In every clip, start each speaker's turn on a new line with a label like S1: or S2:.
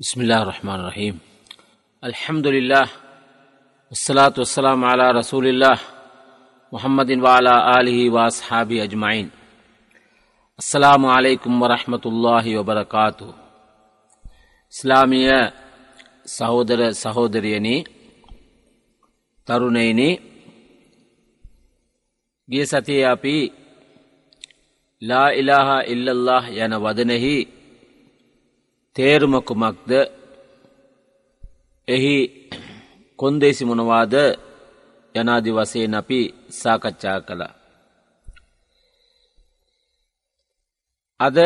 S1: بسم الله الرحمن الرحيم الحمد لله والصلاة والسلام على رسول الله محمد وعلى آله وأصحابه أجمعين السلام عليكم ورحمة الله وبركاته إسلامية سهودر سهودر சகோதரியனே ترونيني جيساتي أبي لا إله إلا الله يعني ودنهي තේරුමකුමක්ද එහි කොන්දේසි මොනවාද යනාදි වසයෙන් අපි සාකච්ඡා කළ. අද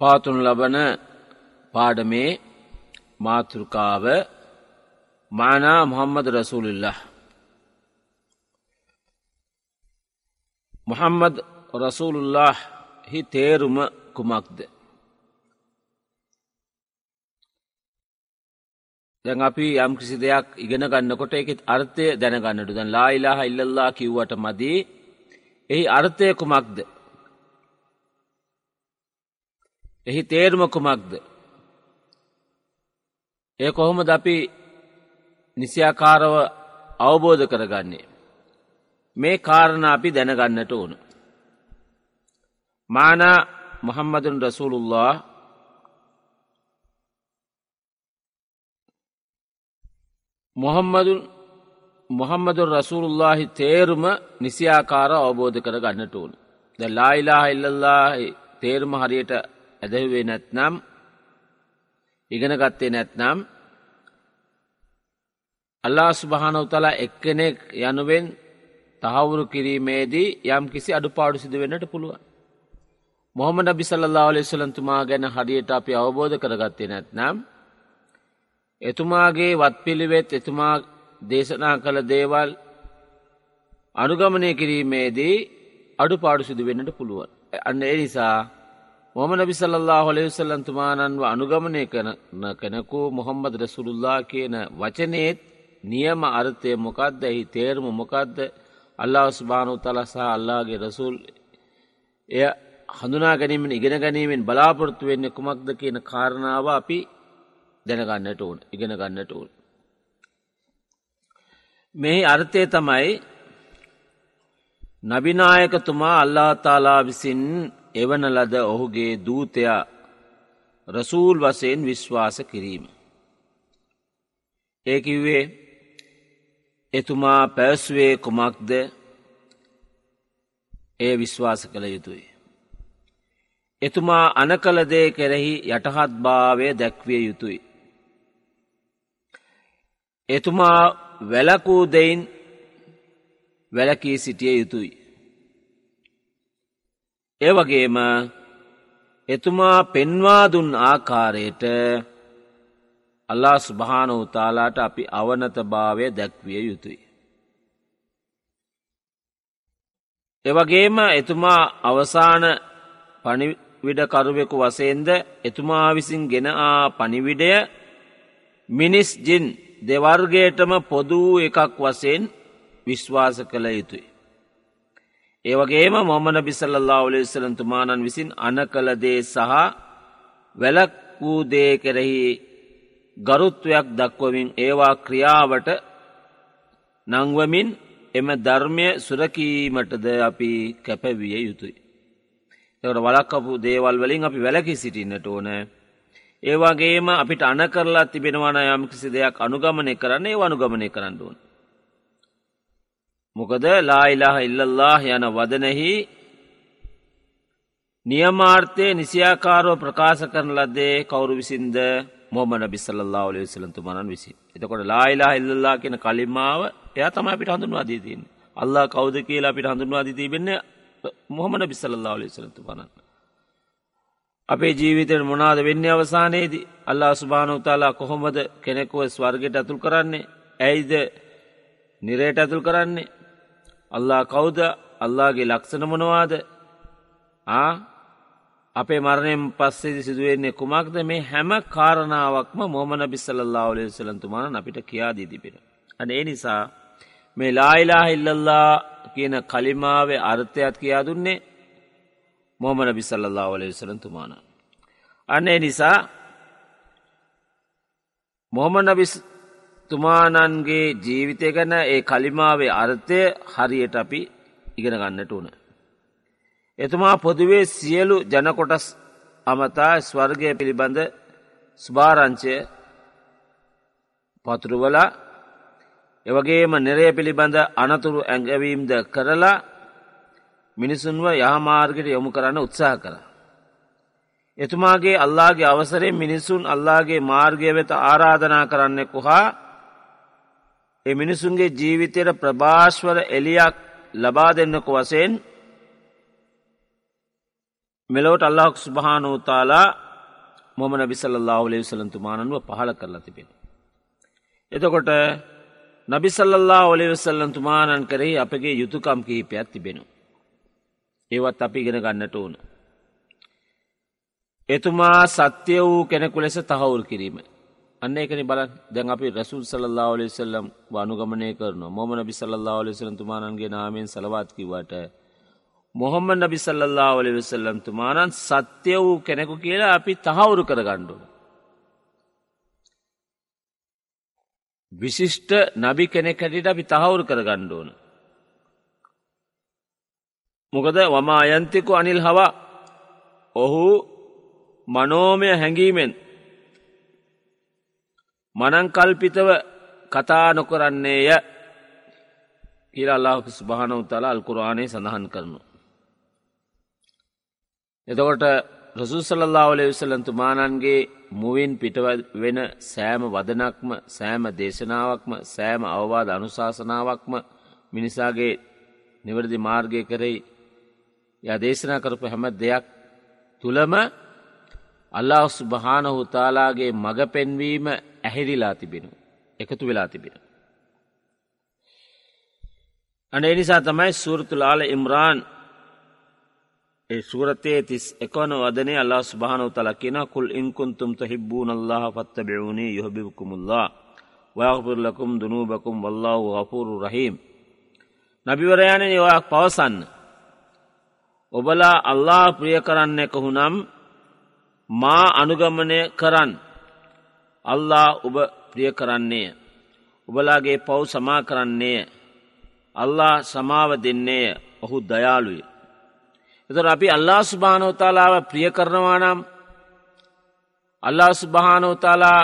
S1: පාතුන් ලබන පාඩමේ මාතෘකාව මානා මොහම්මද රසූලිල්ලා. මොහම්මද රසූලුල්له හි තේරුම කුමක්ද? දැන් අපි යම් කිසි දෙයක් ඉගෙන ගන්නකොට එකෙත් අර්ථය දැනගන්නට. දැන් ලායිලාහ ඉල්ලල්ලා කිව්වට මදී. එහි අර්ථය කුමක්ද? එහි තේරුම කුමක්ද? ඒ කොහොමද අපි නිසියාකාරව අවබෝධ කරගන්නේ? මේ කාරණ අපි දැනගන්නට ඕන. මානා muhammadun rasulullah මොහම්මදුන් මොහම්මදුන් රසුරුල්ලාහි තේරුම නිසියාකාර අවබෝධ කර ගන්නට ඕන. ද ලායිලාහ ඉල්ලල්ලා තේරුම හරියට ඇදැහුවේ නැත්නම් ඉගෙන ගත්තේ නැත්නම් අල්ලා ස්භානවතලා එක්කෙනෙක් යනුවෙන් තහවුරු කිරීමේදී යම් කිසි අඩුපාඩු සිද වෙන්නට පුළුවන්. මොහොම නබි සල්ලා අලෙසලන්තුමා ගැන හරියට අපි අවබෝධ කරගත්තේ නැත්නම්. එතුමාගේ වත් පිළිවෙත් එතුමා දේශනා කළ දේවල් අනුගමනය කිරීමේදී අඩු පාඩු සිදු වෙන්නට පුළුවන්. අන්න ඒ නිසා මොම නබිසල්ලා හොලෙවිසල්ලන්තුමානන්ව අනුගමනය කරන කෙනකු මොහොම්මද රැසුරුල්ලා කියන වචනේත් නියම අර්ථය මොකක්ද එහි තේරම මොකක්ද අල්ලා ස්භානු තලසා අල්ලාගේ රසුල් එය හඳුනා ගැනීමෙන් ඉගෙන ගැනීමෙන් බලාපොරොත්තු වෙන්න කුමක්ද කියන කාරණාව අපි දැනගන්නට ඕන ඉගෙන ගන්නට ඕන. මෙහි අර්ථය තමයි නබිනායකතුමා අල්ලාතාලා විසින් එවන ලද ඔහුගේ දූතයා රසූල් වසයෙන් විශ්වාස කිරීම. ඒකිවේ එතුමා පැවස්වේ කුමක්ද ඒ විශ්වාස කළ යුතුයි. එතුමා අනකලදේ කෙරෙහි යටහත් භාවය දැක්විය යුතුයි. එතුමා වැලකූ දෙයින් වැලකී සිටිය යුතුයි. ඒවගේම එතුමා පෙන්වාදුන් ආකාරයට අල්ලා ස්භාන උතාලාට අපි අවනත භාවය දැක්විය යුතුයි. එවගේම එතුමා අවසාන පනිවිඩකරුවෙකු වසයෙන්ද එතුමා විසින් ගෙනා පනිවිඩය මිනිස් ජින් දෙවර්ගේටම පොදූ එකක් වසයෙන් විශ්වාස කළ යුතුයි. ඒවගේම මොමන බිසල්له ඔලෙස්සලන්තුමානන් විසින් අන කළදේ සහ වැලක් වූ දේ කෙරෙහි ගරුත්වයක් දක්වමින් ඒවා ක්‍රියාවට නංවමින් එම ධර්මය සුරකීමටද අපි කැපැවිය යුතුයි. එකට වලක්කපු දේවල් වලින් අපි වැලකි සිටින්නට ඕන. ඒවාගේම අපිට අන කරලා තිබෙනවාන යම්කිසි දෙයක් අනුගමනය කරන්නේ වනුගමනය කරන්නඩුවන්. මොකද ලායිලාහ ඉල්ලල්له යන වදනෙහි නියමාර්ථය නිසියාකාරෝ ප්‍රකාශ කරන ලද්දේ කවුරු විසින්ද මොමන බිස්සල්ලා ඔලේ සලතු මනන් විසි. එතකොට ලායිලා ඉල්ලල්ලා කියෙන කලින්මාව එයා තම අපිට හඳුන්වා දීතින්. අල්ලා කෞද කියලා අපිට හඳුන්වා දිතිබෙන්නේ තිබෙන්නේ මොහමන බිස්සල්له ඔලේ සලතුමනන්. අපේ ජීවිතයට මොනාද වෙන්න අවසානයේදී? අල්ලා ස්භානවතාලා කොහොමද කෙනෙකුව ස්වර්ගයට ඇතුල් කරන්නේ? ඇයිද නිරයට ඇතුල් කරන්නේ? අල්ලා කෞද අල්ලාගේ ලක්ෂණ මොනවාද? ආ? අපේ මරණයෙන් පස්සේදි සිදුවෙන්නේ කුමක්ද? මේ හැම කාරණාවක්ම මොමන බිස්සල්ලා ඔලේ සලන්තුමාන අපිට කියා දී තිබෙන. අන ඒ නිසා මේ ලායිලා හිල්ලල්ලා කියන කලිමාවේ අර්ථයත් කියා දුන්නේ මොහමන බිසල්له වලේ සලන්තුමාන. අනේ නිසා මොහම නබිස් තුමානන්ගේ ජීවිතය ගැන ඒ කලිමාවේ අර්ථය හරියට අපි ඉගෙන ගන්නට ඕන. එතුමා පොදුවේ සියලු ජනකොටස් අමතා ස්වර්ගය පිළිබඳ ස්භාරංචය පතුරුවලා එවගේම නිරය පිළිබඳ අනතුරු ඇඟවීම්ද කරලා මිනිසුන්ව යහමාර්ගට යොමු කරන්න උත්සාහ කර. එතුමාගේ අල්ලාගේ අවසරෙන් මිනිසුන් අල්ලාගේ මාර්ගය වෙත ආරාධනා කරන්නෙකු හා එ මිනිසුන්ගේ ජීවිතයට ප්‍රභාශ්වර එලියක් ලබා දෙන්නකු වසයෙන් මෙලොවට අල්ලාහක් ස්භානෝතාලා මොම නබිසල්له ලේවසලන්තුමානන්ව පහල කරලා තිබෙන. එතකොට නබි සල්ලල්ලා ඔලෙවෙසල්ලන් තුමානන් කරේ අපගේ යුතුකම් කිහිපයක් තිබෙනු. ඒවත් අපි ඉගෙන ගන්නට ඕන. එතුමා සත්‍යය වූ කෙනෙකු ලෙස තහවුල් කිරීම. අන්න එකන බලන් දැන් අපි රැසුල් සල්ලා ඔලෙසල්ලම් වනුගමනය කරන මොම නබි සල්ලා ඔලෙසලන් තුමානන්ගේ නාමයෙන් සලවාත්කිවට මොහොම නබි සල්ලා ඔලෙවෙසල්ලම් තුමානන් සත්‍යය වූ කෙනෙකු කියලා අපි තහවුරු කරගණ්ඩුව. විශිෂ්ට නබි කෙනෙක් හැටිට අපි තහවුරු කර ගණ්ඩෝන. මොකද වමා අයන්තිකු අනිල් හවා ඔහු මනෝමය හැඟීමෙන් මනංකල්පිතව කතා නොකරන්නේය කියලා අල්ලාහු ස්භානව තලා අල්කුරාණය සඳහන් කරනු. එතකොට රසුසල්له වලේ විසලන්තුමානන්ගේ මුවින් පිටව වෙන සෑම වදනක්ම සෑම දේශනාවක්ම සෑම අවවාද අනුශාසනාවක්ම මිනිසාගේ නිවැරදි මාර්ගය කරෙයි ය දේශනා කරපු හැම දෙයක් තුළම අල්ලාහස් භානහු තාලාගේ මඟ පෙන්වීම ඇහිරිලා තිබෙනු. එකතු වෙලා තිබෙන. අන එනිසා තමයි සූරතුලාල ඉම්රාන් ඒ සූරතේ තිස් එකවන වදනේ අල්ලා ස්භානව තල කියෙන කුල් ඉංකුන්තුම් හිබ්බූන අල්له පත්ත බෙවුණේ යොබිකුමුල්ලා වයපුරලකුම් දුනූබකුම් වල්ලාව අපූරු රහීම්. නබිවරයාන ඔයක් පවසන්න. ඔබලා අල්ලා ප්‍රිය කරන්නේ කොහුනම් මා අනුගමනය කරන්න. අල්ලා ඔබ ප්‍රිය කරන්නේ. ඔබලාගේ පව් සමා කරන්නේ. අල්ලා සමාව දෙන්නේ ඔහු දයාලුයි. එතර අපි අල්ලා ස්භානෝතාලාව ප්‍රිය කරනවා නම් අල්ලා ස්භානෝතාලා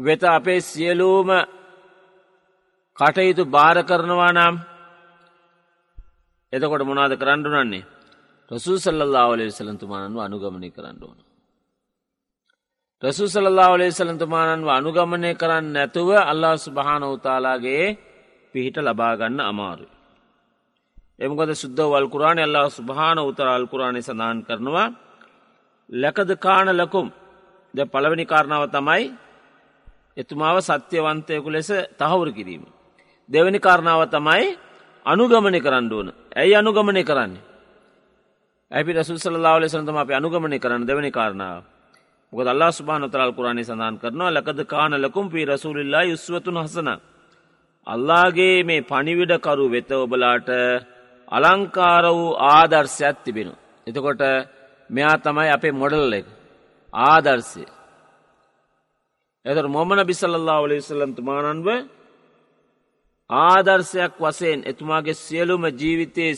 S1: වෙත අපේ සියලූම කටයුතු භාර කරනවා නම් එතකොට මොනාද කරණ්ඩුනන්නේ රසූ සල්ලා ලේ සලන්තුමානන්ව අනුගමනය කරන්න ඕන. රසු සල්ලා ලේ සලන්තුමානන්ව අනුගමනය කරන්න නැතුව අල්ලා ස්භානෝතාලාගේ පිහිට ලබාගන්න අමාරු. එමකොද සුද්ද වල්කුරාණ අල්ලා ස්භාන උතර අල්කුරාණය සඳහන් කරනවා ලැකද කාන ලකුම් ද පළවෙනි කාරණාව තමයි එතුමාව සත්‍යවන්තයකු ලෙස තහවුරු කිරීම. දෙවැනි කාරණාව තමයි අනුගමනය කරන්න ඕන ඇයි අනුගමනය කරන්නේ. ඇපි රසුසල්ලා ලෙසනතම අප අනුගමනය කරන්න දෙවැනි කාරණාව. මොක අල්ලා ස්භාන තරල් කුරාණය සඳහන් කරනවා ලකද කාන ලකුම් පී රසූලිල්ලා යුස්වතුන් හසන. අල්ලාගේ මේ පනිවිඩකරු වෙත ඔබලාට අලංකාර වූ ආදර්ශයක් තිබෙනු. එතකොට මෙයා තමයි අපේ මොඩල් එක ආදර්ශය. එතර මොමන බිසල්له වලස්සලන්තුමානන්ව ආදර්ශයක් වසයෙන් එතුමාගේ සියලුම ජීවිතයේ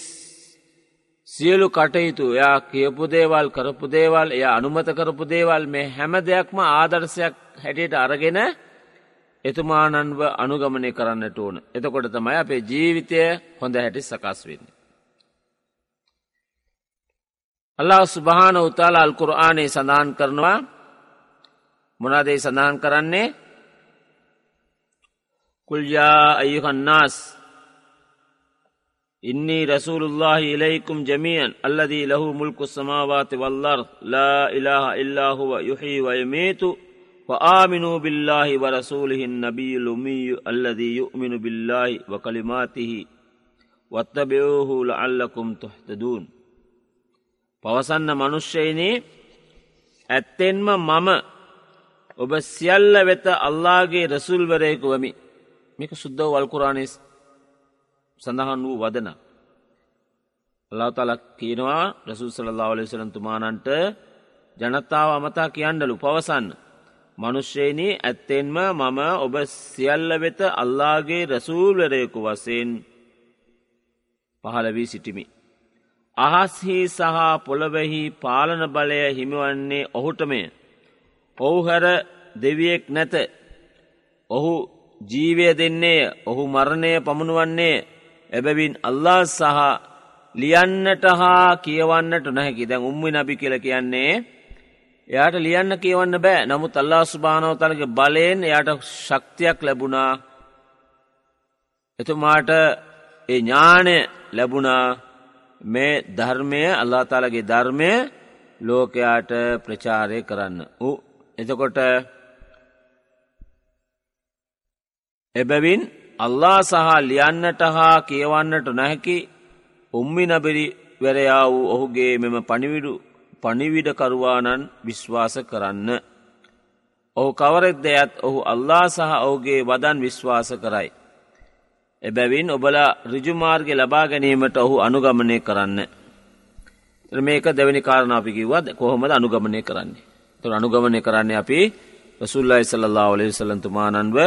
S1: සියලු කටයුතු එයා කියපු දේවල් කරපු දේවල් එය අනුමත කරපු දේවල් මේ හැම දෙයක්ම ආදර්ශයක් හැටියට අරගෙන එතුමානන්ව අනුගමනය කරන්නට ඕන. එතකොට තමයි අපේ ජීවිතය හොඳ හැටි اللہ سبحان و تعالیٰ القرآن سندان کرنا مناد سندان کرن نے کل یا ایوہ الناس إني رسول الله إليكم جميعا الذي له ملك السماوات والارض لا إله الا هو يحيي و فآمنوا بالله آمنوا باللہ و رسوله النبی الامی اللذی واتبعوه لعلكم تهتدون පවසන්න මනුෂ්‍යයනේ ඇත්තෙන්ම මම ඔබ සියල්ල වෙත අල්ලාගේ රසුල්වරයෙකු වමි මේක සුද්දව වල්කුරාණස් සඳහන් වූ වදන. අල්ලා තලක් කියනවා රසුල් සලල්ලා ලෙසලන්තුමානන්ට ජනතාව අමතා කියන්නලු පවසන්න. මනුෂ්‍යයනී ඇත්තෙන්ම මම ඔබ සියල්ල වෙත අල්ලාගේ රැසූල්වරයකු වසයෙන් පහළවී සිටිමි. අහස්හි සහ පොළොවෙහි පාලන බලය හිමිවන්නේ ඔහුටමය. ඔහු හැර දෙවියෙක් නැත. ඔහු ජීවය දෙන්නේ ඔහු මරණය පමුණුවන්නේ එබැවින් අල්ලා සහ ලියන්නට හා කියවන්නට නැහැකි. දැන් උම්මි නබි කියල කියන්නේ එයාට ලියන්න කියවන්න බෑ. නමුත් අල්ලා ස්භානවතලගේ බලයෙන් එයාට ශක්තියක් ලැබුණා. එතුමාට ඒ ඥානය ලැබුණා. මේ ධර්මය අල්ලා තාලගේ ධර්මය ලෝකයාට ප්‍රචාරය කරන්න. ඌ එතකොට එබැවින් අල්ලා සහ ලියන්නට හා කියවන්නට නැහැකි උම්මි නබිරිවැරයා වූ ඔහුගේ මෙම පනිවිඩු පනිවිඩකරුවානන් විශ්වාස කරන්න. ඔහු කවරෙක් දෙයත් ඔහු අල්ලා සහ ඔහුගේ වදන් විශ්වාස කරයි. එබැවින් ඔබලා රිජුමාර්ග ලබා ගැනීමට ඔහු අනුගමනය කරන්න. මේක දෙවැනි කාරණාපිකිවත් කොහොමද අනුගමනය කරන්නේ. තුර අනුගමනය කරන්නේ අපි රසුල්ලයි සල්ලා ඔලෙ සල්ලන්තුමානන්ව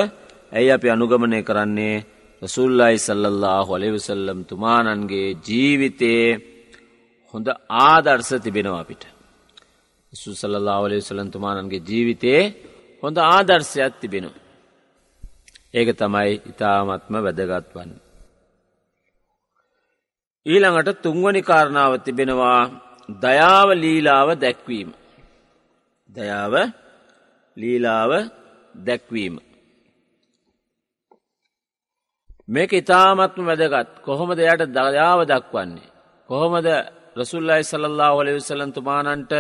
S1: ඇයි අපි අනුගමනය කරන්නේ රසුල්ලයි සල්ලල්ලා හොලෙවිසල්ලම් තුමානන්ගේ ජීවිතයේ හොඳ ආදර්ස තිබෙනවා අපිට. සුසල්ලා ඔලෙ සලන්තුමානන්ගේ ජීවිතයේ හොඳ ආදර්ශයක් තිබෙනවා. ඒක තමයි ඉතාමත්ම වැදගත් වන්න. ඊළඟට තුන්වනි කාරණාව තිබෙනවා දයාව ලීලාව දැක්වීම. දයාව ලීලාව දැක්වීම. මේක ඉතාමත්ම වැදගත් කොහොමද යට දයාව දක්වන්නේ. කොහොමද රසුල්ලයි සල්له හොලවිසලන්තුමානන්ට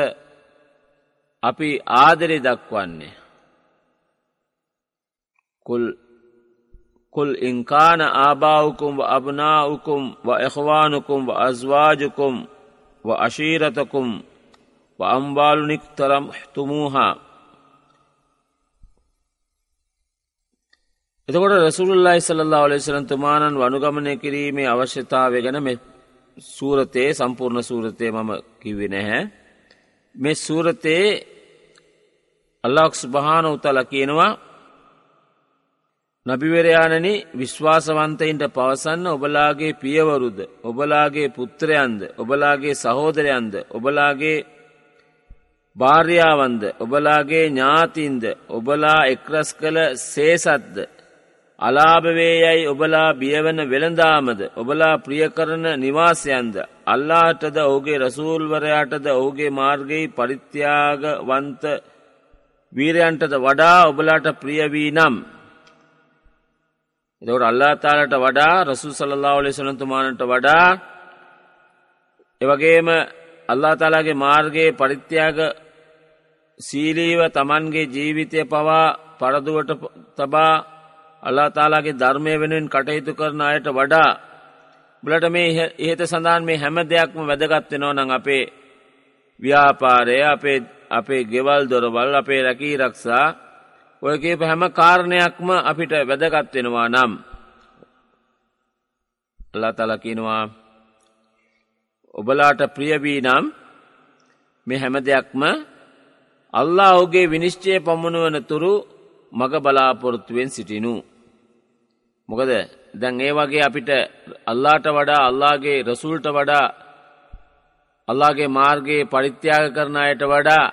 S1: අපි ආදරි දක්වන්නේ. කුල් قل إن كان آباؤكم وأبناؤكم وإخوانكم وأزواجكم وعشيرتكم وأموال اقترمحتموها එතකොට රැසුරුල්ලයි සල්ලා ලෙසරන් තුමානන් වනුගමනය කිරීමේ අවශ්‍යතාවය ගැන මෙ සූරතයේ සම්පූර්ණ සූරතය මම කිවේ නැහැ. මෙ සූරතයේ අල්ලාක්ස් භාන උතල කියනවා නබිවරයානනි විශ්වාසවන්තයින්ට පවසන්න ඔබලාගේ පියවරුද ඔබලාගේ පුත්‍රයන්ද ඔබලාගේ සහෝදරයන්ද ඔබලාගේ භාර්යාවන්ද ඔබලාගේ ඥාතින්ද ඔබලා එක්රස් කළ සේසත්ද? අලාභවේ යැයි ඔබලා බියවන වෙළඳාමද? ඔබලා ප්‍රියකරන නිවාසයන්ද? අල්ලාටද ඔහුගේ රසූල්වරයාටද ඔහුගේ මාර්ගයි පරිත්‍යාගවන්ත වීරයන්ටද වඩා ඔබලාට ප්‍රියවී නම් එදවට අල්ලා තාලට වඩා රසු සල්ලා ඔලෙ සනතුමානට වඩා එවගේම අල්ලා තාලාගේ මාර්ගයේ පරිත්‍යාග සීලීව තමන්ගේ ජීවිතය පවා පරදුවට තබා අල්ලා තාලාගේ ධර්මය වෙනුවෙන් කටයුතු කරන අයට වඩා බලට මේ ඉහත සඳහන් මේ හැම දෙයක්ම වැදගත්වෙනෝ නං අපේ ව්‍යාපාරය අපේ අපේ ගෙවල් දොරවල් අපේ රැකී රක්ෂා ඔයකේප හැම කාරණයක්ම අපිට වැදගත්වෙනවා නම් අල්ලා තලකිනවා ඔබලාට ප්‍රියවී නම් මේ හැම දෙයක්ම අල්ලා ඔහුගේ විනිශ්චය පමුණුවන තුරු මග බලාපොරොත්තුවෙන් සිටිනු. මොකද දැන් ඒ වගේ අපිට අල්ලාට වඩා අල්ලාගේ රසුල්ට වඩා අල්ලාගේ මාර්ගයේ පරිත්‍යාග කරන අයට වඩා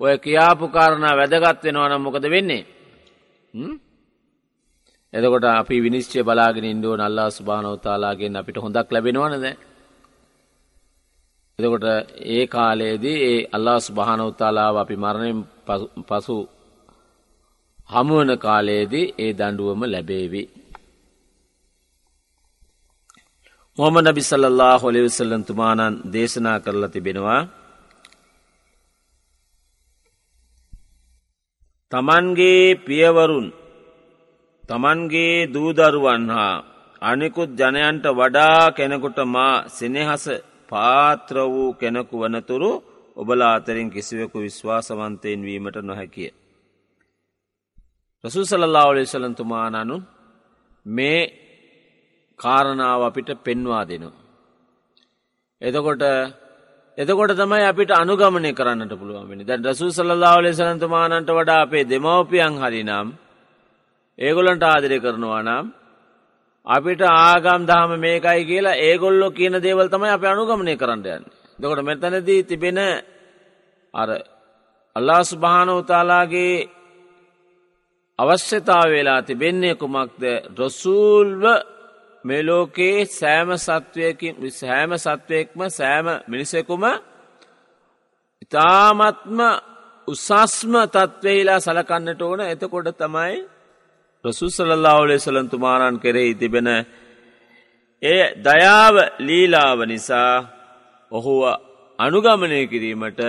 S1: ඔය කියාපු කාරණා වැදගත් වෙනවා නම් මොකද වෙන්නේ? එතකොට අපි විනිශ්චය බලාගෙන ඉන්ඩුව නල්ලා ස්භානවතාලාගෙන් අපිට හොඳක් ලැබෙනවනද එතකොට ඒ කාලයේදී ඒ අල්ලා ස්භානවතාලාව අපි මරණයෙන් පසු හමුවන කාලයේදී ඒ දඩුවම ලැබේවි. මොහම නබිසල්له හොලිවිසල්ලන්තුමානන් දේශනා කරලා තිබෙනවා තමන්ගේ පියවරුන් තමන්ගේ දූදරුවන් හා අනෙකුත් ජනයන්ට වඩා කෙනෙකුට මා සෙනෙහස පාත්‍ර වූ කෙනෙකු වනතුරු ඔබලා අතරින් කිසිවෙකු විශ්වාසවන්තයෙන් වීමට නොහැකිය. රසු සලල්ලා ඔලෙසලන්තුමානනු මේ කාරණාව අපිට පෙන්වා දෙනවා. එතකොට එතකොට තමයි අපිට අනුගමනය කරන්නට පුළුවන්වෙනි දැන් රසූ සල්ලාවලේ සලන්තුමානන්ට වඩා අපේ දෙමවපියන් හරිනම් ඒගොලන්ට ආදරය කරනවා නම් අපිට ආගම් දහම මේකයි කියලා ඒගොල්ලො කියන දේවල් තමයි අප අනුගමනය කරන්න යන්න. දකොට මෙතනදී තිබෙන අර අල්ලා ස්භානවතාලාගේ අවශ්‍යතාව වෙලා තිබෙන්නේ කුමක්ද රොසූල්ව මෙලෝකයේ සෑම සත්වයකින් සෑම සත්වයෙක්ම සෑම මිනිසෙකුම ඉතාමත්ම උසස්ම තත්වයිලා සලකන්නට ඕන එතකොට තමයි රසුසලල්ලාවලේ සලන්තුමානන් කෙරෙහි තිබෙන ඒ දයාව ලීලාව නිසා ඔහුව අනුගමනය කිරීමට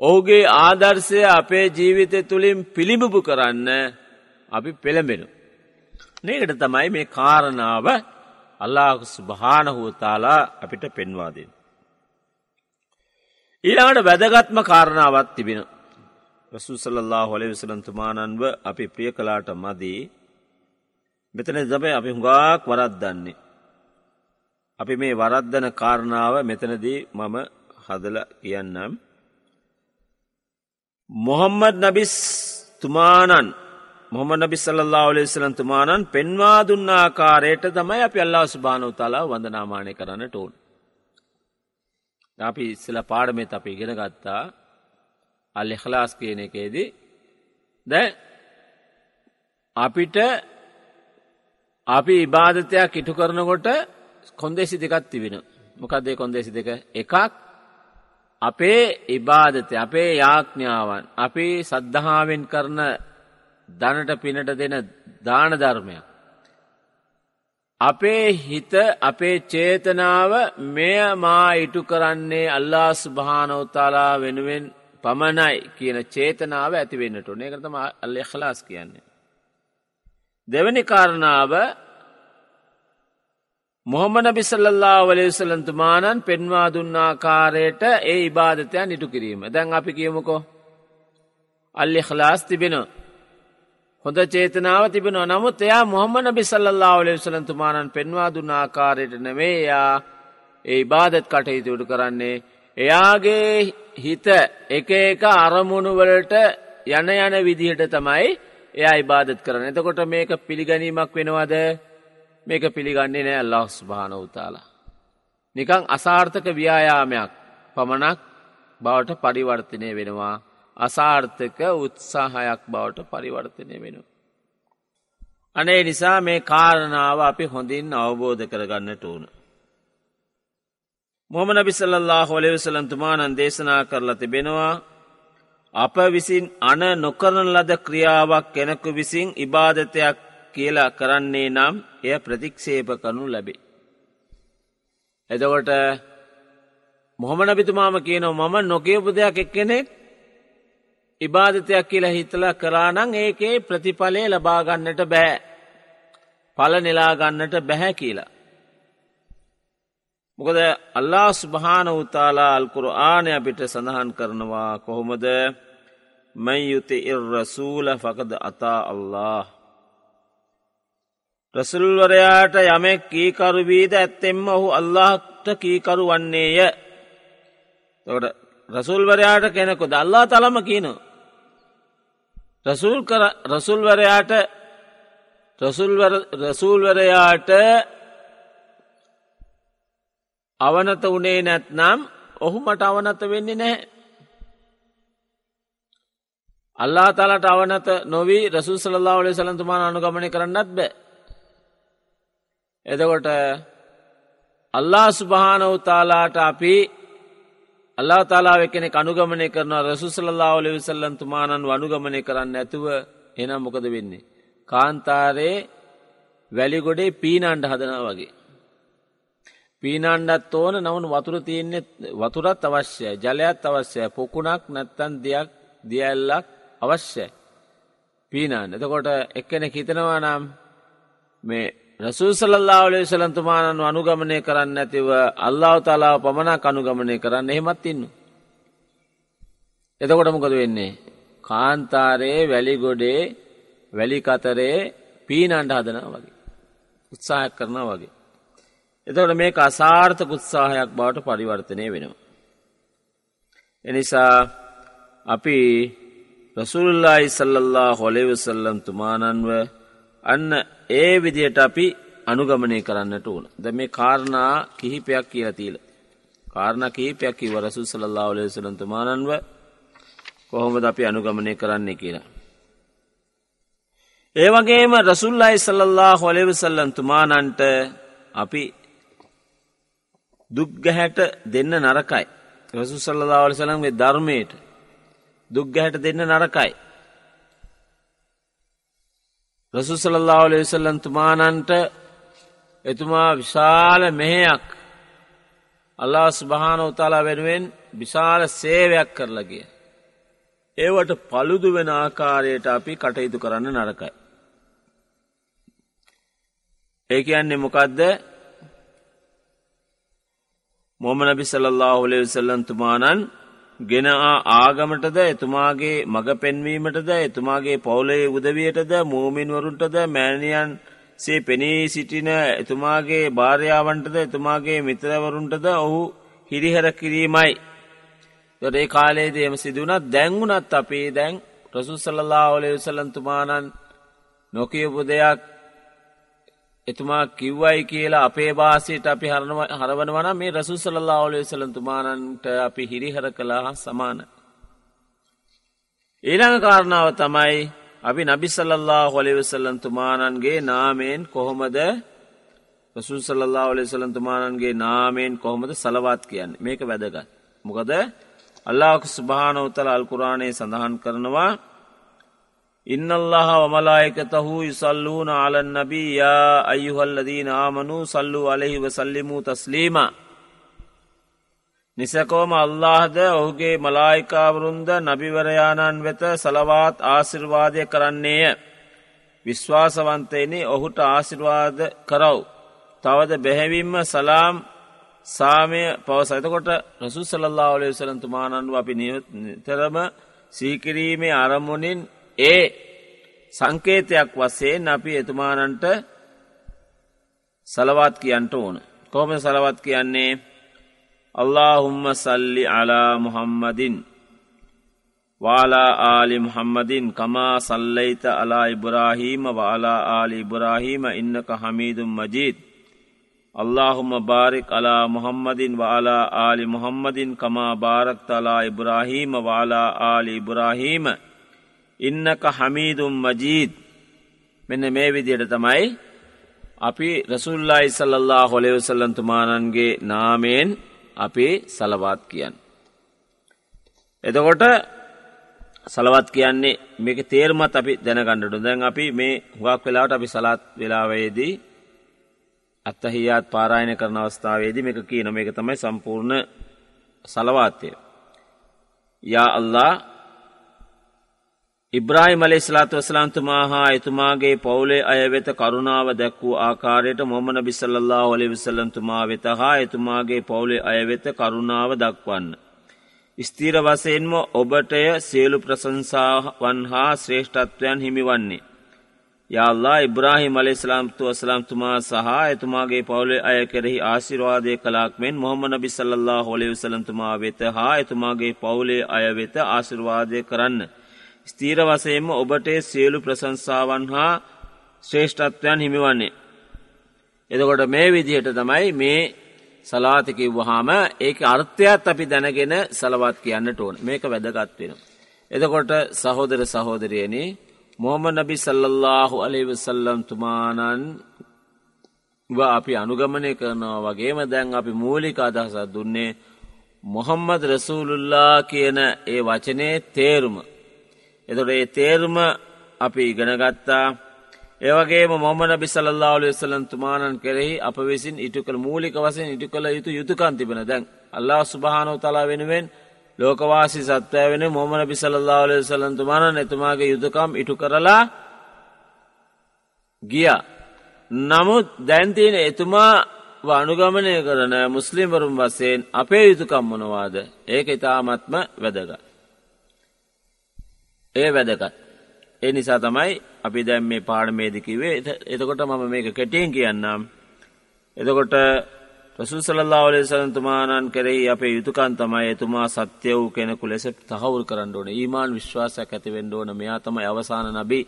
S1: ඔහුගේ ආදර්ශය අපේ ජීවිතය තුළින් පිළිබිබු කරන්න අපි පෙළඹෙනු. නේකට තමයි මේ කාරණාව අල්ලාහු ස්භානහූතාලා අපිට පෙන්වාදෙන්. ඊළඟට වැදගත්ම කාරණාවත් තිබෙන. රසුසල්له හොල විසලන්තුමානන්ව අපි ප්‍රිය කලාට මදී මෙතන දබයි අපි හුඟාක් වරත් දන්නේ. අපි මේ වරද්දන කාරණාව මෙතනදී මම හදල කියන්නම්. මොහම්මද නබිස් තුමානන් මොහම නබි සල්ලා ඔලෙසලන් තුමානන් පෙන්වා දුන්නාකාරයට තමයි අප අල්ලා ස්භානව තලා වඳනාමානය කරන්න ටෝන්. අපි ඉස්සල පාඩමෙත් අපි ඉගෙන ගත්තා. අල් එහලාස් කියන එකේදී. ද අපිට අපි ඉබාධතයක් ඉටු කරනකොට කොන්දේසි දෙකත් තිබෙන මොකක්දේ කොන්දේසි දෙක? එකක් අපේ ඉබාධතය අපේ යාඥාවන් අපි සද්ධහාවෙන් කරන දනට පිනට දෙන දාන ධර්මයක්. අපේ හිත අපේ චේතනාව මෙය මා ඉටු කරන්නේ අල්ලා ස්භානවතාලා වෙනුවෙන් පමණයි කියන චේතනාව ඇතිවෙන්නට ඕනේ එකතම අල්ල එහලාස් කියන්නේ. දෙවැනි කාරණාව මොහොමන බිසල්ලා වලේසලන්තුමානන් පෙන්වා දුන්නාකාරයට ඒ ඉබාධතයන් ඉටු කිරීම දැන් අපි කියමුකෝ අල්ලෙ හලාස් තිබෙන හොඳ චේතනාව තිබෙන නමුත් එයා මොහොමන බිසල්ලා වලේසලන්තුමානන් පෙන්වා දුන්නාකාරයට නෙමේයා ඒ ඉබාදත් කටයුතුට කරන්නේ. එයාගේ හිත එක එක අරමුණුවලට යන යන විදිහට තමයි එයා ඉබාදත් කරන එතකොට මේක පිළිගැනීමක් වෙනවද? මේක පිළිගන්නේ නෑ අල්ලස් භාන උතාලා. නිකං අසාර්ථක ව්‍යයාමයක් පමණක් බවට පරිවර්තනය වෙනවා. අසාර්ථක උත්සාහයක් බවට පරිවර්තනය වෙනවා. අනේ නිසා මේ කාරණාව අපි හොඳින් අවබෝධ කරගන්නට ඕන. මොහම නබිසල්له හොලෙවසලන්තුමානන් දේශනා කරලා තිබෙනවා අප විසින් අන නොකරන ලද ක්‍රියාවක් කෙනෙකු විසින් ඉබාධතයක් කියලා කරන්නේ නම් එය ප්‍රතික්ෂේප කරනු ලැබේ. එතකොට මොහමන බිතුමාම කියනව මම නොකයපු දෙයක් එක් කෙනෙක් ඉබාධතයක් කියල හිතල කරානං ඒකේ ප්‍රතිඵලය ලබාගන්නට බෑ. පල නිලාගන්නට බැහැ කියලා. මොකද අල්ලා ස්භාන උතාලා අල්කුරු ආනය අපිට සඳහන් කරනවා කොහොමද මැයුති ඉර්රසූල ෆකද අතා අල්له. ප්‍රසුල්වරයාට යමෙක් කීකරුවීද ඇත්තෙම ඔහු අල්لهට කීකරු වන්නේය. තොට රසුල්වරයාට කෙනෙකු දල්ලා තලම කියනවා. රසුල්වරයාට රසූල්වරයාට අවනත වනේ නැත්නම් ඔහු මට අවනත වෙන්නේ නැහැ. අල්ලා තලට අවනත නොවී රසු සල්ලා වලේ සලන්තුමාන අනුගමනය කරන්නත් බෑ. එදකොට අල්ලා සුභානවතාලාට අපි අල්ලා තාලාව කෙනෙ අනුගමනය කරන රසුසල්ලා ඔලි විසල්ලන්තුමානන් වනුගමනය කරන්න ඇතුව එනම් මොකද වෙන්නේ. කාන්තාරයේ වැලිගොඩේ පීනන්ඩ හදනා වගේ. පීනන්ඩත් ඕන නවන වතුර තියන්නේ වතුරත් අවශ්‍යය ජලයත් අවශ්‍යය පොකුණක් නැත්තන් දෙයක් දියල්ලක් අවශ්‍යයි. පීනන් එතකොට එක්කෙනෙ හිතනවා නම් මේ රසූසල්ලා ලේ සලන්තුමානන් අනුගමනය කරන්න ඇතිව අල්ලාව තලාව පමණක් අනුගමනය කරන්න එහෙමත් ඉන්න. එතකොට මොකද වෙන්නේ. කාන්තාරයේ වැලිගොඩේ වැලිකතරේ පීනන්ඩ හදනා වගේ. උත්සාහයක් කරන වගේ. එතවට මේ අසාර්ථක උත්සාහයක් බවට පරිවර්තනය වෙනවා. එනිසා අපි රසුල්ලායි සල්ලල්ලා හොලෙවසල්ලම් තුමානන්ව අන්න ඒ විදියට අපි අනුගමනය කරන්නට ඕන. ද මේ කාරණා කිහිපයක් කියල තිීල. කාරණ කිහිපයක් කිව රසු සල්ලා ඔලෙසලම් තුමානන්ව කොහොමද අපි අනුගමනය කරන්නේ කියලා. ඒවගේම රසුල්ලයි සල්ලල්ලා හොලෙවසල්ලන් තුමානන්ට අපි දුක්ගැහැට දෙන්න නරකයි. රසු සල්ලදාවල සලන්ගේ ධර්මයට දුක්ගැහැට දෙන්න නරකයි. රසු සල්ලාවල විසල්ලන් තුමානන්ට එතුමා විශාල මෙහෙයක් අල්ලා ස්භාන උතාලා වෙනුවෙන් විශාල සේවයක් කරලගිය. ඒවට පළුදු වෙන ආකාරයට අපි කටයුතු කරන්න නරකයි. ඒ කියන්නේ මොකක්ද මොමනබි සල්له හොලෙ විසල්ලන්තුමානන් ගෙන ආගමටද එතුමාගේ මඟ පෙන්වීමටද එතුමාගේ පවුලේ උදවියටද මූමින්වරුන්ටද මෑණියන් සේ පෙනී සිටින එතුමාගේ භාර්යාවන්ටද එතුමාගේ මිතරවරුන්ටද ඔහු හිරිහර කිරීමයි. දොරේ කාලේද එම සිදුවනත් දැංගුණත් අපේ දැන් රසුසල්ලා ඔලේ විසලන්තුමානන් නොකියපු දෙයක් එතුමා කිව්වයි කියලා අපේ භාසයට අපි හරවන වන මේ රසු සල්ලා ඔලේ සලන්තුමානන්ට අපි හිරිහර කළා සමාන. ඊළඟ කාරණාව තමයි අපි නබිසල්له හොලිවසල්ලන්තුමානන්ගේ නාමයෙන් කොහොමද රසු සල්ලා ඔලේ සලන්තුමානන්ගේ නාමයෙන් කොහොමද සලවත් කියන්න මේක වැදගත්. මොකද අල්ලාකු ස්භානවතල අල්කුරාණයේ සඳහන් කරනවා إن الله وملائكته يصلون على النبي يا أيها الذين آمنوا صلوا عليه وسلموا تسليما නිසකෝම අල්لهද ඔහුගේ මලායිකාවරුන්ද නබිවරයාණන් වෙත සලවාත් ආසිර්වාදය කරන්නේය. විශ්වාසවන්තයනි ඔහුට ආසිර්වාද කරව්. තවද බැහැවිම්ම සලාම් සාමය පවසතකොට රසු සලල්ලා ඔලේ සලන්තුමානන්ු අපි නිතරම සීකිරීමේ අරමුණින් ඒ සංකේතයක් වස්සේෙන් අපි එතුමානන්ට සලවත් කියන්ට ඕන. කෝම සලවත් කියන්නේ අල්لهහුම්ම සල්ලි අලා මුහම්මදින් වාලා ආලි මුහම්මදින් කමා සල්ලයිත අලා ඉබරාහීම වාලා ආලි ඉබරාහීම ඉන්නක හමීදුම් මජීත්. اللهم بارك على محمد وعلى آل محمد كما باركت على إبراهيم وعلى آل إبراهيم ඉන්නක හමීදුම් මජීත් මෙන්න මේ විදියට තමයි අපි රසුල්ලා ඉසල්ලල්له හොලෙවසල්ලන්තුමානන්ගේ නාමයෙන් අපි සලවාත් කියන්න. එතකොට සලවත් කියන්නේ මේක තේර්මත් අපි දැනගන්නඩු දැන් අපි මේ හුවක් වෙලාට අපි සලාත් වෙලාවයේදී අත්තහියාත් පාරායන කරන අවස්ථාවේදී මේක කියන මේක තමයි සම්පූර්ණ සලවාතය. යා අල්ලා ඉබ්‍රාහිම ලෙස්ලාතු වස්ලාන්තුමා හා එතුමාගේ පවුලේ අයවෙත කරුණාව දැක්වූ ආකාරයට මොමන බිසල්ලා ඔලි විසල්ලන්තුමා වෙත හා එතුමාගේ පවුලේ අයවෙත කරුණාව දක්වන්න. ස්තීර වසයෙන්ම ඔබටය සියලු ප්‍රසංසාවන් හා ශ්‍රේෂ්ඨත්වයන් හිමිවන්නේ. යාල්ලා ඉබ්‍රාහිම ලෙස්ලාම්තු වස්ලාම්තුමා සහ එතුමාගේ පවුලේ අය කෙරෙහි ආශිරවාදය කලාක්මෙන් මොහමන බිසල්ලා හොලි විසලන්තුමා වෙත හා එතුමාගේ පවුලේ අයවෙත ආශිරවාදය කරන්න. ස්තීර වසයෙන්ම ඔබට සියලු ප්‍රසංසාවන් හා ශ්‍රේෂ්ඨත්වයන් හිමිවන්නේ. එදකොට මේ විදිහට තමයි මේ සලාතිකිව් වහාම ඒක අර්ථයත් අපි දැනගෙන සලවත් කියන්නට ඕන මේක වැදගත්වෙන. එදකොට සහෝදර සහෝදරයන මොහම නබි සල්ලල්ලාහු අලේවසල්ලම් තුමානන් අපි අනුගමනය කරනවා වගේම දැන් අපි මූලික අදහසත් දුන්නේ මොහම්මද රසූලුල්ලා කියන ඒ වචනේ තේරුම එතොට ඒ තේරුම අපි ඉගෙනගත්තා ඒවගේ මොම බිසල්ලා ලෙසලන් තුමානන් කෙරෙහි අප විසින් ඉටු කළ මූලික වසෙන් ඉටු කළ යුතු යුතුකන් තිබෙන දැන් අල්ලා සුභානෝ තලා වෙනුවෙන් ලෝකවාසි සත්වය වෙන මොමන බිසල්ලා ලෙසලන් තුමාන එතුමාගේ යුතුකම් ඉටු කරලා ගිය. නමුත් දැන්තියෙන එතුමා අනුගමනය කරන මුස්ලිම්වරුම් වසයෙන් අපේ යුතුකම් මොනවාද ඒක ඉතාමත්ම වැදගත්. ඒ වැදකත්. ඒ නිසා තමයි අපි දැම් මේ පාඩමේදිකිවේ එතකොට මම මේක කෙටියෙන් කියන්නම්. එතකොට රසූ සල්ලල්ලාහු අලයිහි වසල්ලම් තුමාණන් කෙරෙහි අපේ යුතුයකම් තමයි එතුමා සත්‍ය වූ කෙනෙකු ලෙස තහවුරු කරන්න ඕනේ. ඊමාන් විශ්වාසයක් ඇති වෙන්න ඕන. මෙයා තමයි අවසාන නබි.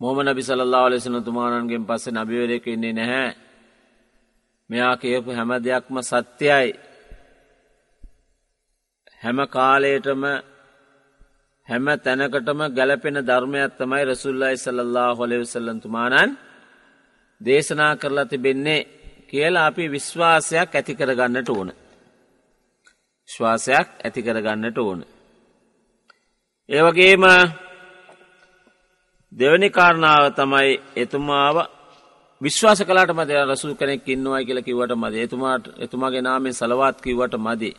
S1: මොහමඩ් නබි සල්ලල්ලාහු අලයිහි වසල්ලම් තුමාණන්ගෙන් පස්සේ නබිවරයෙක් ඉන්නේ නැහැ. මෙයා කියපු හැම දෙයක්ම සත්‍යයි. හැම කාලයටම හැම තැනකටම ගැලපෙන ධර්මයක් තමයි රසුල්ලයි සල්ලල්ලාහු අලයිහි වසල්ලම් තුමාණන් දේශනා කරලා තිබෙන්නේ කියලා අපි විශ්වාසයක් ඇති කරගන්නට ඕන. ශ්වාසයක් ඇති කරගන්නට ඕන. ඒවගේම දෙවනි කාරණාව තමයි එතුමාව විශ්වාස කලාට මද රසු කෙනෙක් ඉන්නවායි කියල කිවට මද එතුමාට එතුමාගේ නාමෙන් සලවාත් කිවට මදි.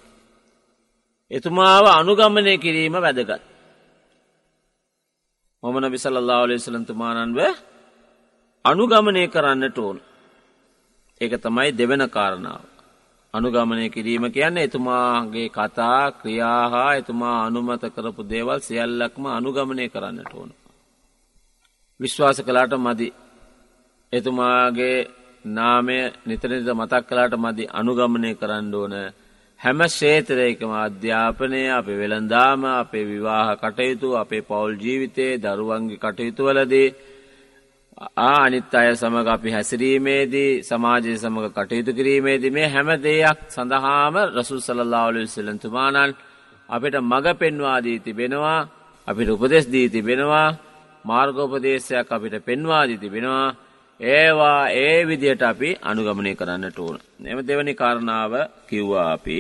S1: එතුමාව අනුගමනය කිරීම වැදගත්. මොමන බිසල්ලා ලෙසලන්තුමානන්ව අනුගමනය කරන්නට ඕන. ඒක තමයි දෙවන කාරණාව. අනුගමනය කිරීම කියන්න එතුමාගේ කතා ක්‍රියාහා එතුමා අනුමත කරපු දේවල් සියල්ලක්ම අනුගමනය කරන්නට ඕන. විශ්වාස කලාට මදි එතුමාගේ නාමය නිතරනිත මතක් කලාට මදි අනුගමනය කරන්න ඕන හැම ශේතරයකම අධ්‍යාපනය අප වෙළඳාම අපේ විවාහ කටයුතු අපේ පවුල් ජීවිතයේ දරුවන්ගේ කටයුතුවලදී අනිත් අය සමඟ අපි හැසිරීමේදී සමාජය සමඟ කටයුතු කිරීමේදී මේ හැම දෙයක් සඳහාම රසු සලල්ලාවල විසලන්තුමානන් අපිට මඟ පෙන්වාදී තිබෙනවා අපිට උපදෙස් දී තිබෙනවා මාර්ගෝපදේශයක් අපිට පෙන්වාදී තිබෙනවා. ඒවා ඒ විදියට අපි අනුගමනය කරන්නට ඕන. එම දෙවනි කාරණාව කිව්වා අපි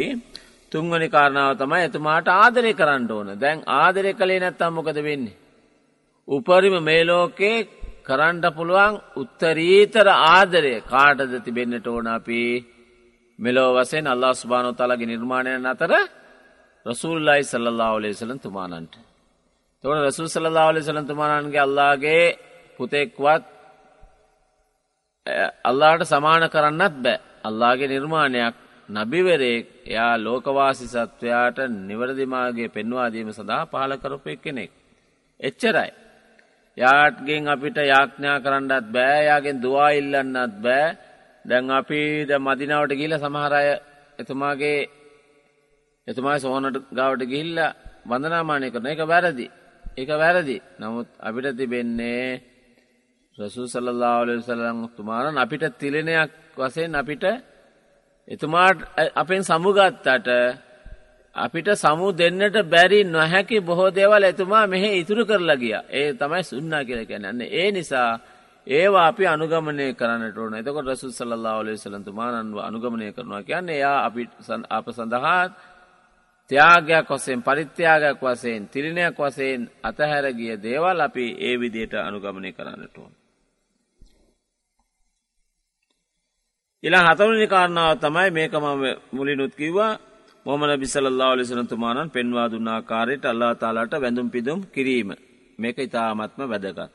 S1: තුන්වනි කාරණාව තමයි එතුමාට ආදරය කරන්න ඕන දැන් ආදරය කළේ නැත්තම් මොකද වෙන්නේ. උපරිම මේ ලෝකේ කරන්ට පුළුවන් උත්තරීතර ආදරය කාටද තිබෙන්න්නට ඕන අපි මෙලෝ වසෙන් අල්ලා ස්භානො තලගේ නිර්මාණයන් අතර රසූල්ලයි සල්ලල්ලා ඔලේසලන් තුමානන්ට. තොට රසූ සල්ලා ඔලෙසලන් තුමානන්ගේ අල්ලාගේ පුතෙක්වත් අල්ලාට සමාන කරන්නත් බෑ අල්ලාගේ නිර්මාණයක් නබිවරේක් එයා ලෝකවාසි සත්වයාට නිවරදිමාගේ පෙන්වාදීම සඳහා පහල කරපය කෙනෙක්. එච්චරයි. යාට්ගෙන් අපිට යාඥා කරන්නත් බෑ යාගෙන් දවා ඉල්ලන්නත් බෑ දැන් අපි ද මදිනාවට ගිල සමහරය එතුමාගේ එතුමයි සෝනට ගවට ගිහිල්ල වඳනාමානය කරන එක වැරදි එක වැරදි නමුත් අපිට තිබෙන්නේ රසූ සල්ලාවල සලම් තුමාරන් අපිට තිලනයක් වසයෙන් අපිට එතුමාට අපෙන් සමුගත්තට අපිට සමු දෙන්නට බැරි නොහැකි බොහෝ දේවල් එතුමා මෙහෙ ඉතුරු කරලා ගිය. ඒ තමයි සුන්නා කියල කැනන්නේ ඒ නිසා ඒවා අපි අනුගමනය කරන්නට ඕන. එතකොට රසු සල්ලා ඔලේ සලන්තුමානන්ව අනුගමනය කරනවා කියන්න එයා අපි අප සඳහාත් ත්‍යයාගයක් වසයෙන් පරිත්‍යයාගයක් වසයෙන් තිරිණයක් වසයෙන් අතහැරගිය දේවල් අපි ඒ විදියට අනුගමනය කරන්නට ඕන. ඉලා හතවනි කාරණාව තමයි මේක මම මුලිනුත් කිව්වා මොමන බිසල්ලා ලෙසනතුමානන් පෙන්වා දුන්නාකාරයට අල්ලා තාලාට වැඳුම් පිදුම් කිරීම මේක ඉතාමත්ම වැදගත්.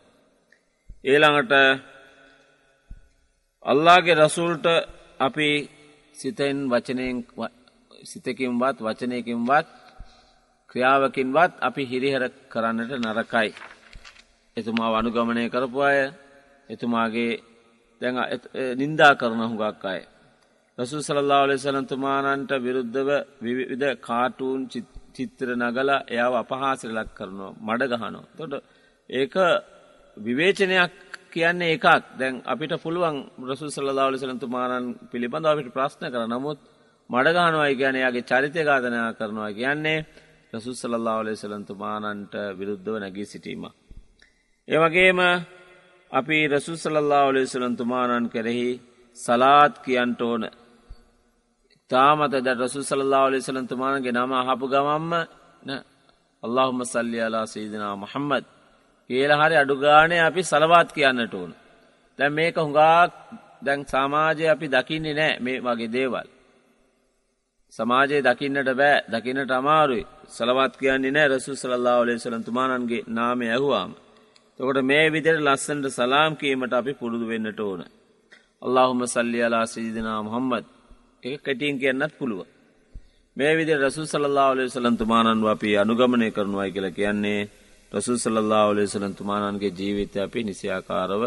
S1: ඒළඟට අල්ලාගේ රසූල්ට අපි සිතෙන් වචනයෙන් සිතකින්වත් වචනයකින්වත් ක්‍රියාවකින්වත් අපි හිරිහර කරන්නට නරකයි. එතුමා අනුගමනය කරපු අය එතුමාගේ දැන් නින්දා කරන හුඟක් අය. රසු සලල්ලා ලෙසලන්තුමානන්ට විරුද්ධව විවිධ කාටූන් චිත්‍ර නගල එයාව අපහාසර ලක් කරනවා මඩ ගහනෝ. තොට ඒක විවේචනයක් කියන්නේ එකක් දැන් අපිට පුළුවන් රසු සල්ලා ලෙසලන්තුමානන් පිළිබඳ අපිට ප්‍රශ්න කර නමුත් මඩගහනවයි කියන යාගේ චරිතය ඝාතනයා කරනවා කියන්නේ රසු සල්ලා ලෙසලන්තුමානන්ට විරුද්ධව නැගී සිටීම. ඒවගේම අපි රසු සල්ලා ලෙසලන්තුමානන් කෙරෙහි සලාත් කියන්ට ඕන තාමත ද රසු සල්ලා ලෙසලන්තුමානගේ නම අහපු ගමම්ම අල්لهම සල්ලි අලා සීදනා මොහම්මද කියල හරි අඩුගානය අපි සලවාත් කියන්නට ඕන. දැන් මේක හුඟාක් දැන් සමාජය අපි දකින්නේ නෑ මේ වගේ දේවල්. සමාජයේ දකින්නට බෑ දකින්නට අමාරුයි සලවත් කියන්නේ නෑ රසු සලල්ලා ලෙසලන්තුමානන්ගේ නාමය ඇහුවාම. තොකොට මේ විදිර ලස්සන්ට සලාම් කීමට අපි පුරුදු වෙන්නට ඕන. අල්لهහුම සල්ලියලා සිදිනා මොහම්මද එක කැටියෙන් කියන්නත් පුළුව. මේ විදි රසු සල්ලාලේ සලන්තුමානන් අපි අනුගමනය කරනවායි කියල කියන්නේ රසු සල්ලාලේ සලන්තුමානන්ගේ ජීවිතය අපි නිසියාකාරව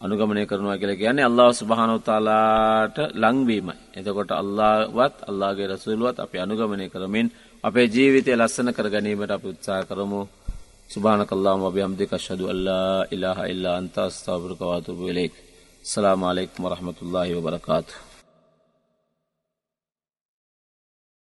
S1: අනුගමනය කරනවා කියල කියන්නේ අල්له ස්භානෝතාලාට ලංවීමයි. එතකොට අල්ලාවත් අල්ලාගේ රසුල්ුවත් අපි අනුගමනය කරමින් අපේ ජීවිතය ලස්සන කර ගැනීමට අප උත්සා කරමු. سبحانک اللہم و بحمدک اشہد ان لا الہ الا انت استغفرک و اتوب الیک السلام علیکم ورحمۃ اللہ وبرکاتہ